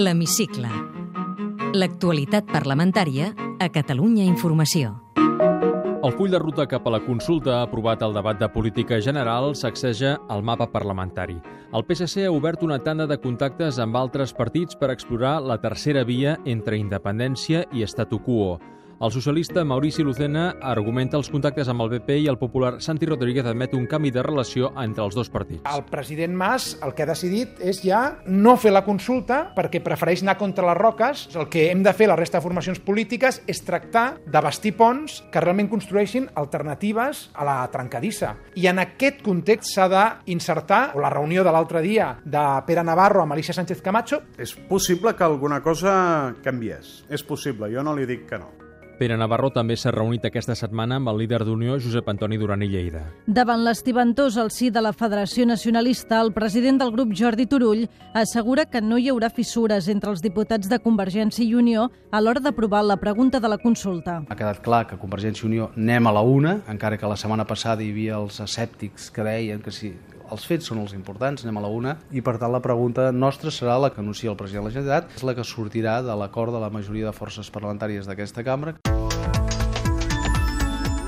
L'Hemicicle. L'actualitat parlamentària a Catalunya Informació. El full de ruta cap a la consulta aprovat al debat de política general sacseja el mapa parlamentari. El PSC ha obert una tanda de contactes amb altres partits per explorar la tercera via entre independència i statu quo. El socialista Maurici Lucena argumenta els contactes amb el BP i el popular Santi Rodríguez admet un canvi de relació entre els dos partits. El president Mas el que ha decidit és ja no fer la consulta perquè prefereix anar contra les roques. El que hem de fer les resta de formacions polítiques és tractar de bastir ponts que realment construeixin alternatives a la trencadissa. I en aquest context s'ha d'insertar la reunió de l'altre dia de Pere Navarro amb Alicia Sánchez Camacho. És possible que alguna cosa canviés. És possible, jo no li dic que no. Pere Navarro també s'ha reunit aquesta setmana amb el líder d'Unió, Josep Antoni Duran i Lleida. Davant l'estiventós al si de la Federació Nacionalista, el president del grup, Jordi Turull, assegura que no hi haurà fissures entre els diputats de Convergència i Unió a l'hora d'aprovar la pregunta de la consulta. Ha quedat clar que Convergència i Unió anem a la una, encara que la setmana passada hi havia els escèptics que deien que si els fets són els importants, anem a la una, i per tant la pregunta nostra serà la que anuncia el president de la Generalitat, és la que sortirà de l'acord de la majoria de forces parlamentàries d'aquesta cambra.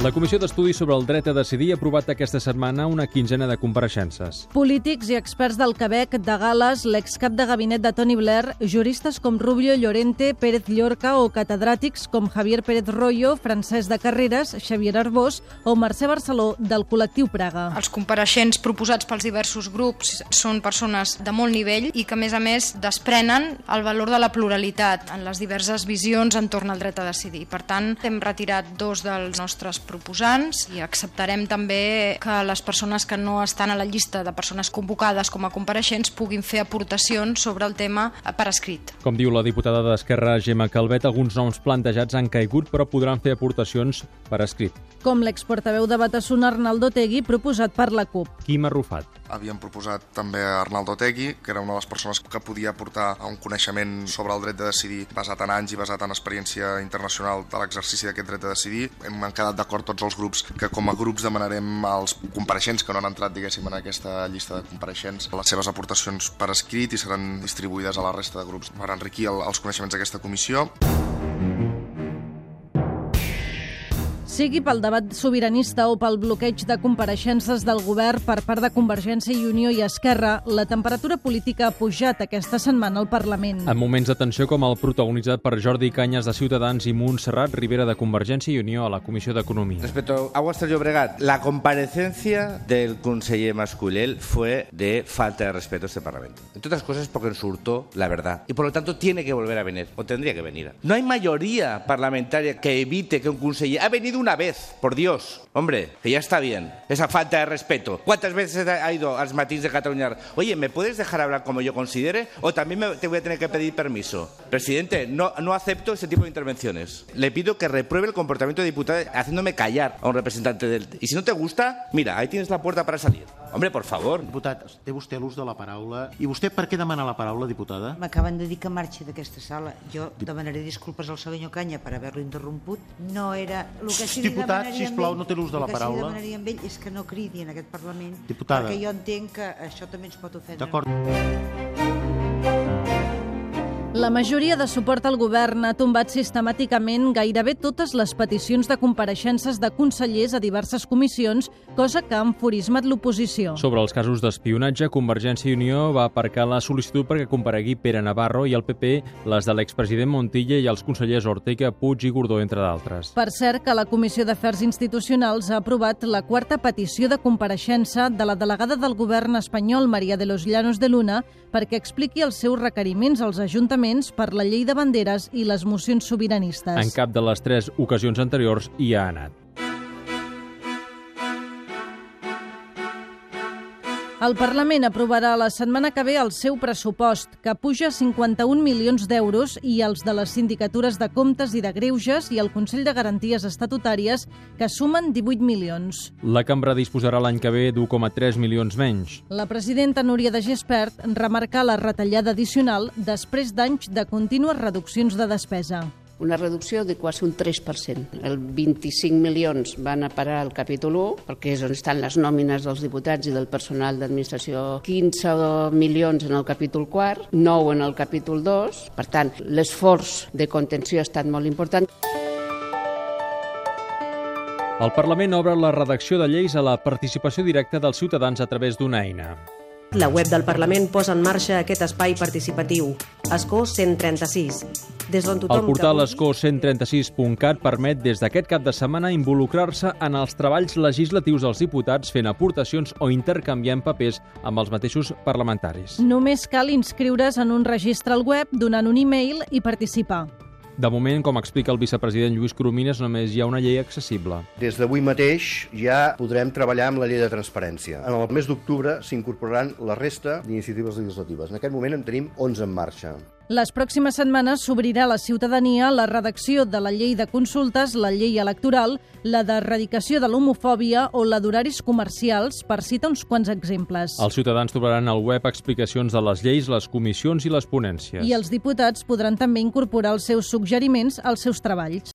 La Comissió d'Estudi sobre el Dret a Decidir ha aprovat aquesta setmana una quinzena de compareixences. Polítics i experts del Quebec, de Gales, l'excap de gabinet de Tony Blair, juristes com Rubio Llorente, Pérez Llorca o catedràtics com Javier Pérez Royo, Francesc de Carreras, Xavier Arbós o Mercè Barceló del col·lectiu Praga. Els compareixents proposats pels diversos grups són persones de molt nivell i que, a més a més, desprenen el valor de la pluralitat en les diverses visions entorn al dret a decidir. Per tant, hem retirat dos dels nostres proposants i acceptarem també que les persones que no estan a la llista de persones convocades com a compareixents puguin fer aportacions sobre el tema per escrit. Com diu la diputada d'Esquerra, Gemma Calvet, alguns noms plantejats han caigut però podran fer aportacions per escrit. Com l'exportaveu de Batasuna Arnaldo Tegui, proposat per la CUP. Quim Arrufat. Havíem proposat també a Arnaldo Tegui, que era una de les persones que podia aportar un coneixement sobre el dret de decidir basat en anys i basat en experiència internacional de l'exercici d'aquest dret de decidir. Hem quedat d'acord tots els grups que com a grups demanarem als compareixents que no han entrat diguéssim en aquesta llista de compareixents les seves aportacions per escrit i seran distribuïdes a la resta de grups per enriquir el, els coneixements d'aquesta comissió. Sigui pel debat sobiranista o pel bloqueig de compareixences del govern per part de Convergència i Unió i Esquerra, la temperatura política ha pujat aquesta setmana al Parlament. En moments de tensió com el protagonitzat per Jordi Canyes de Ciutadans i Montserrat Rivera de Convergència i Unió a la Comissió d'Economia. Respecto a Aguas del Llobregat, la comparecencia del conseller Masculel fue de falta de respeto a este Parlamento. Entre otras cosas porque insultó la verdad. Y por lo tanto tiene que volver a venir, o tendría que venir. No hay mayoría parlamentaria que evite que un conseller... Ha venido una vez, por Dios. Hombre, que ya está bien. Esa falta de respeto. ¿Cuántas veces ha ido a los matins de Cataluña? Oye, ¿me puedes dejar hablar como yo considere? ¿O también me, te voy a tener que pedir permiso? Presidente, no, no acepto ese tipo de intervenciones. Le pido que repruebe el comportamiento de diputado haciéndome callar a un representante del... Y si no te gusta, mira, ahí tienes la puerta para salir. Hombre, por favor. Diputat, té vostè l'ús de la paraula. I vostè per què demana la paraula, diputada? M'acaben de dir que marxi d'aquesta sala. Jo demanaré disculpes al senyor Canya per haver-lo interromput. No era... El que sí Diputat, sisplau, no té l'ús de la paraula. El que sí demanaria amb ell és que no cridi en aquest Parlament. Diputada. Perquè jo entenc que això també ens pot ofendre. D'acord. La majoria de suport al govern ha tombat sistemàticament gairebé totes les peticions de compareixences de consellers a diverses comissions, cosa que ha enfurismat l'oposició. Sobre els casos d'espionatge, Convergència i Unió va aparcar la sol·licitud perquè comparegui Pere Navarro i el PP, les de l'expresident Montilla i els consellers Ortega, Puig i Gordó, entre d'altres. Per cert, que la Comissió d'Afers Institucionals ha aprovat la quarta petició de compareixença de la delegada del govern espanyol, Maria de los Llanos de Luna, perquè expliqui els seus requeriments als ajuntaments per la llei de banderes i les mocions sobiranistes. En cap de les tres ocasions anteriors hi ha anat. El Parlament aprovarà la setmana que ve el seu pressupost, que puja 51 milions d'euros, i els de les sindicatures de comptes i de greuges i el Consell de Garanties Estatutàries, que sumen 18 milions. La cambra disposarà l'any que ve d'1,3 milions menys. La presidenta Núria de Gispert remarca la retallada addicional després d'anys de contínues reduccions de despesa. Una reducció de quasi un 3%. El 25 milions van a parar al capítol 1, perquè és on estan les nòmines dels diputats i del personal d'administració, 15 milions en el capítol 4, 9 en el capítol 2, per tant, l'esforç de contenció ha estat molt important. El Parlament obre la redacció de lleis a la participació directa dels ciutadans a través d'una eina. La web del Parlament posa en marxa aquest espai participatiu, Escó 136, des d'on tothom... El portal que Escó 136.cat permet des d'aquest cap de setmana involucrar-se en els treballs legislatius dels diputats fent aportacions o intercanviant papers amb els mateixos parlamentaris. Només cal inscriure's en un registre al web donant un e-mail i participar. De moment, com explica el vicepresident Lluís Coromines, només hi ha una llei accessible. Des d'avui mateix ja podrem treballar amb la llei de transparència. En el mes d'octubre s'incorporaran la resta d'iniciatives legislatives. En aquest moment en tenim 11 en marxa. Les pròximes setmanes s'obrirà a la ciutadania la redacció de la llei de consultes, la llei electoral, la d'erradicació de l'homofòbia o la d'horaris comercials, per citar uns quants exemples. Els ciutadans trobaran al web explicacions de les lleis, les comissions i les ponències. I els diputats podran també incorporar els seus suggeriments als seus treballs.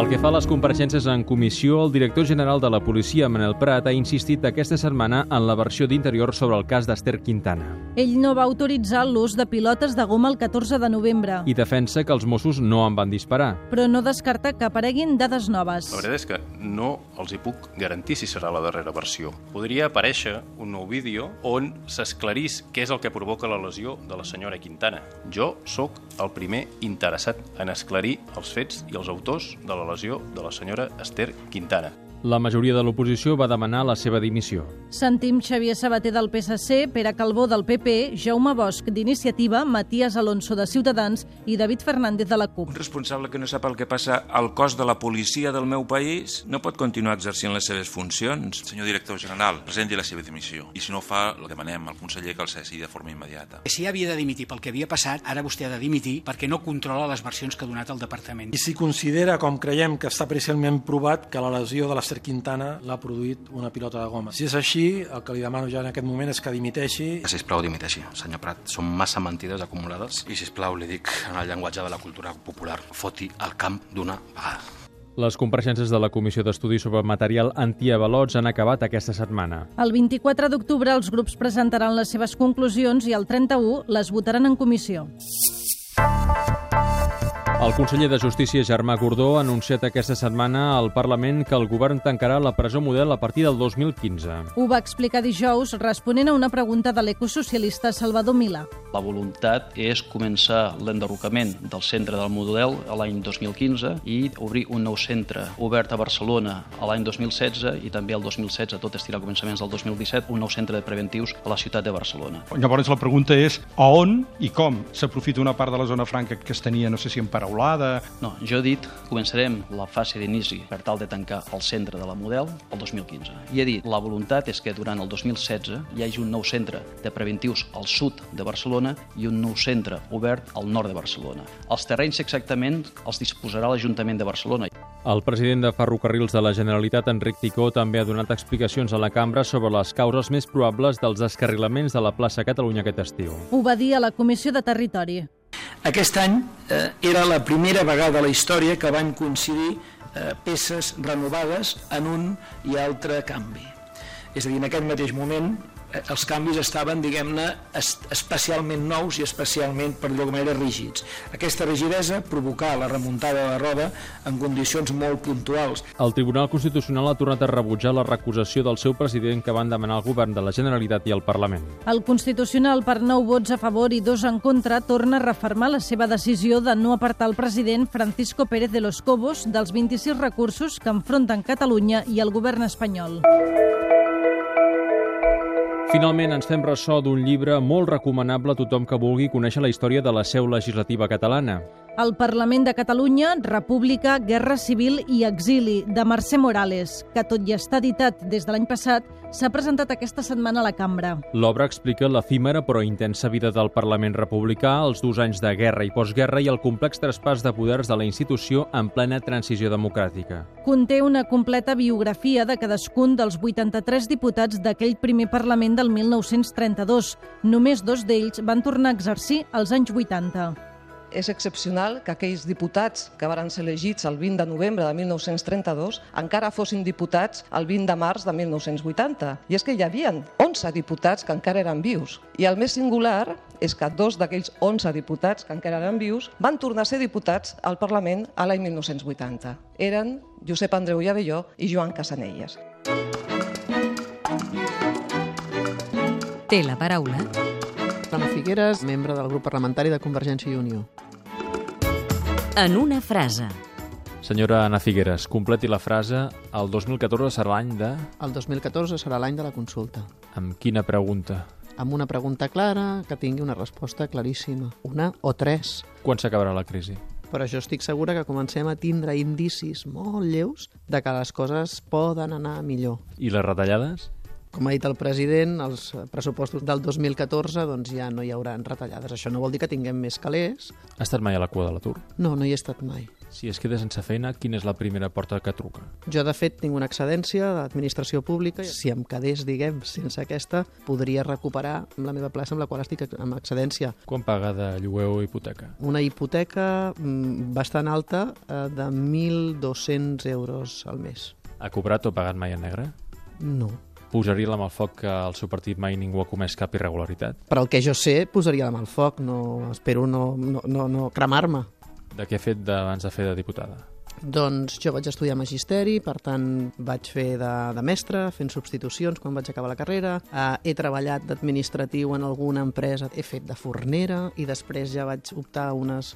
Pel que fa a les compareixences en comissió, el director general de la policia, Manel Prat, ha insistit aquesta setmana en la versió d'interior sobre el cas d'Ester Quintana. Ell no va autoritzar l'ús de pilotes de goma el 14 de novembre, I defensa que els Mossos no en van disparar. però no descarta que apareguin dades noves. La veritat és que no els hi puc garantir si serà la darrera versió. Podria aparèixer un nou vídeo on s'esclarís què és el que provoca la lesió de la senyora Quintana. Jo sóc el primer interessat en esclarir els fets i els autors de la lesió de la senyora Esther Quintana. La majoria de l'oposició va demanar la seva dimissió. Sentim Xavier Sabater del PSC, Pere Calbó del PP, Jaume Bosch d'Iniciativa, Matías Alonso de Ciutadans i David Fernández de la CUP. Un responsable que no sap el que passa al cos de la policia del meu país no pot continuar exercint les seves funcions. Senyor director general, presenti la seva dimissió. I si no ho fa, el demanem al conseller que el cessi de forma immediata. Si havia de dimitir pel que havia passat, ara vostè ha de dimitir perquè no controla les versions que ha donat el departament. I si considera, com creiem que està parcialment provat, que la lesió de l'Ester Quintana l'ha produït una pilota de goma. Si és així, el que li demano ja en aquest moment és que dimiteixi. Sisplau, dimiteixi, senyor Prat. Són massa mentides acumulades i, sisplau, li dic en el llenguatge de la cultura popular, foti al camp d'una vegada. Les compareixences de la Comissió d'Estudi sobre Material Antiavalots han acabat aquesta setmana. El 24 d'octubre els grups presentaran les seves conclusions i el 31 les votaran en comissió. El conseller de Justícia, Germà Gordó, ha anunciat aquesta setmana al Parlament que el govern tancarà la presó model a partir del 2015. Ho va explicar dijous responent a una pregunta de l'ecosocialista Salvador Milà. La voluntat és començar l'enderrocament del centre del model a l'any 2015 i obrir un nou centre obert a Barcelona a l'any 2016 i també el 2016, tot estirar començaments del 2017, un nou centre de preventius a la ciutat de Barcelona. Llavors la pregunta és a on i com s'aprofita una part de la zona franca que es tenia, no sé si en paraulada... No, jo he dit, començarem la fase d'inici per tal de tancar el centre de la model el 2015. I he dit, la voluntat és que durant el 2016 hi hagi un nou centre de preventius al sud de Barcelona i un nou centre obert al nord de Barcelona. Els terrenys exactament els disposarà l'Ajuntament de Barcelona. El president de Ferrocarrils de la Generalitat, Enric Ticó, també ha donat explicacions a la cambra sobre les causes més probables dels descarrilaments de la plaça Catalunya aquest estiu. Ho va dir a la Comissió de Territori. Aquest any eh, era la primera vegada a la història que van coincidir eh, peces renovades en un i altre canvi. És a dir, en aquest mateix moment els canvis estaven, diguem-ne, es, especialment nous i especialment, per dir-ho manera, rígids. Aquesta rigidesa provocà la remuntada de la roda en condicions molt puntuals. El Tribunal Constitucional ha tornat a rebutjar la recusació del seu president que van demanar al govern de la Generalitat i al Parlament. El Constitucional, per 9 vots a favor i dos en contra, torna a refermar la seva decisió de no apartar el president Francisco Pérez de los Cobos dels 26 recursos que enfronten Catalunya i el govern espanyol. Finalment ens fem ressò d'un llibre molt recomanable a tothom que vulgui conèixer la història de la seu legislativa catalana. El Parlament de Catalunya, República, Guerra Civil i Exili, de Mercè Morales, que tot i estar editat des de l'any passat, s'ha presentat aquesta setmana a la cambra. L'obra explica l'efímera però intensa vida del Parlament republicà, els dos anys de guerra i postguerra i el complex traspàs de poders de la institució en plena transició democràtica. Conté una completa biografia de cadascun dels 83 diputats d'aquell primer Parlament del 1932. Només dos d'ells van tornar a exercir als anys 80. És excepcional que aquells diputats que varen ser elegits el 20 de novembre de 1932 encara fossin diputats el 20 de març de 1980. I és que hi havia 11 diputats que encara eren vius. I el més singular és que dos d'aquells 11 diputats que encara eren vius van tornar a ser diputats al Parlament a l'any 1980. Eren Josep Andreu Llavelló i Joan Casanelles. Té la paraula. Ana Figueres, membre del grup parlamentari de Convergència i Unió. En una frase. Senyora Ana Figueres, completi la frase el 2014 serà l'any de... El 2014 serà l'any de la consulta. Amb quina pregunta? Amb una pregunta clara que tingui una resposta claríssima. Una o tres. Quan s'acabarà la crisi? Però jo estic segura que comencem a tindre indicis molt lleus de que les coses poden anar millor. I les retallades? Com ha dit el president, els pressupostos del 2014 doncs ja no hi haurà retallades. Això no vol dir que tinguem més calés. Ha estat mai a la cua de l'atur? No, no hi he estat mai. Si es queda sense feina, quina és la primera porta que truca? Jo, de fet, tinc una excedència d'administració pública. Si em quedés, diguem, sense aquesta, podria recuperar la meva plaça amb la qual estic amb excedència. Quan paga de lloguer o hipoteca? Una hipoteca mm, bastant alta, eh, de 1.200 euros al mes. Ha cobrat o pagat mai en negre? No. Posaria la mà al foc que al seu partit mai ningú ha comès cap irregularitat? Per el que jo sé, posaria la mà al foc. No, espero no, no, no, no cremar-me. De què ha fet abans de fer de diputada? Doncs jo vaig estudiar Magisteri, per tant vaig fer de, de mestre, fent substitucions quan vaig acabar la carrera. Eh, he treballat d'administratiu en alguna empresa, he fet de fornera i després ja vaig optar a unes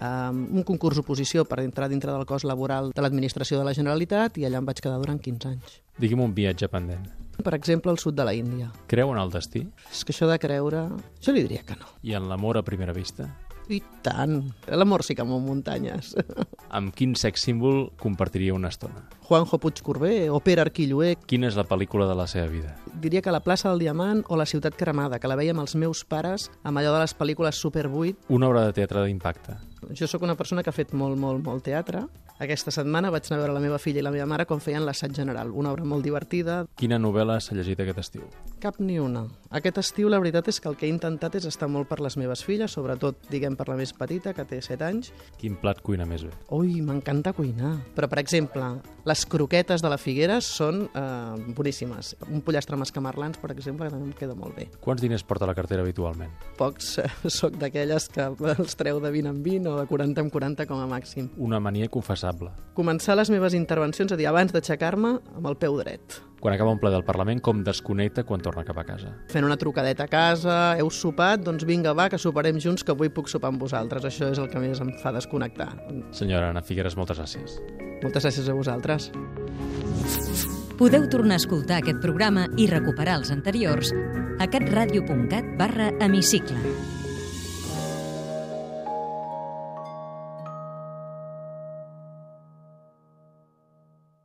um, un concurs oposició per entrar dintre del cos laboral de l'administració de la Generalitat i allà em vaig quedar durant 15 anys. Digui'm un viatge pendent. Per exemple, al sud de la Índia. Creu en el destí? És que això de creure... Jo li diria que no. I en l'amor a primera vista? I tant. L'amor sí que mou muntanyes. Amb quin sex símbol compartiria una estona? Juanjo Puig Corbé o Pere Arquilloé. Quina és la pel·lícula de la seva vida? Diria que la plaça del Diamant o la ciutat cremada, que la veiem els meus pares amb allò de les pel·lícules Super 8. Una obra de teatre d'impacte. Jo sóc una persona que ha fet molt, molt, molt teatre. Aquesta setmana vaig anar a veure la meva filla i la meva mare quan feien l'assaig general, una obra molt divertida. Quina novel·la s'ha llegit aquest estiu? Cap ni una. Aquest estiu la veritat és que el que he intentat és estar molt per les meves filles, sobretot, diguem, per la més petita, que té 7 anys. Quin plat cuina més bé? Ui, m'encanta cuinar. Però, per exemple, les croquetes de la Figueres són eh, boníssimes. Un pollastre amb escamarlans, per exemple, també em queda molt bé. Quants diners porta la cartera habitualment? Pocs. Eh, soc d'aquelles que els treu de 20 en 20 o de 40 en 40 com a màxim. Una mania confessable. Començar les meves intervencions a dir abans d'aixecar-me amb el peu dret. Quan acaba un ple del Parlament, com desconnecta quan torna cap a casa? Fent una trucadeta a casa, heu sopat? Doncs vinga, va, que soparem junts, que avui puc sopar amb vosaltres. Això és el que més em fa desconnectar. Senyora Ana Figueres, moltes gràcies. Moltes gràcies a vosaltres. Podeu tornar a escoltar aquest programa i recuperar els anteriors a catradio.cat barra hemicicle.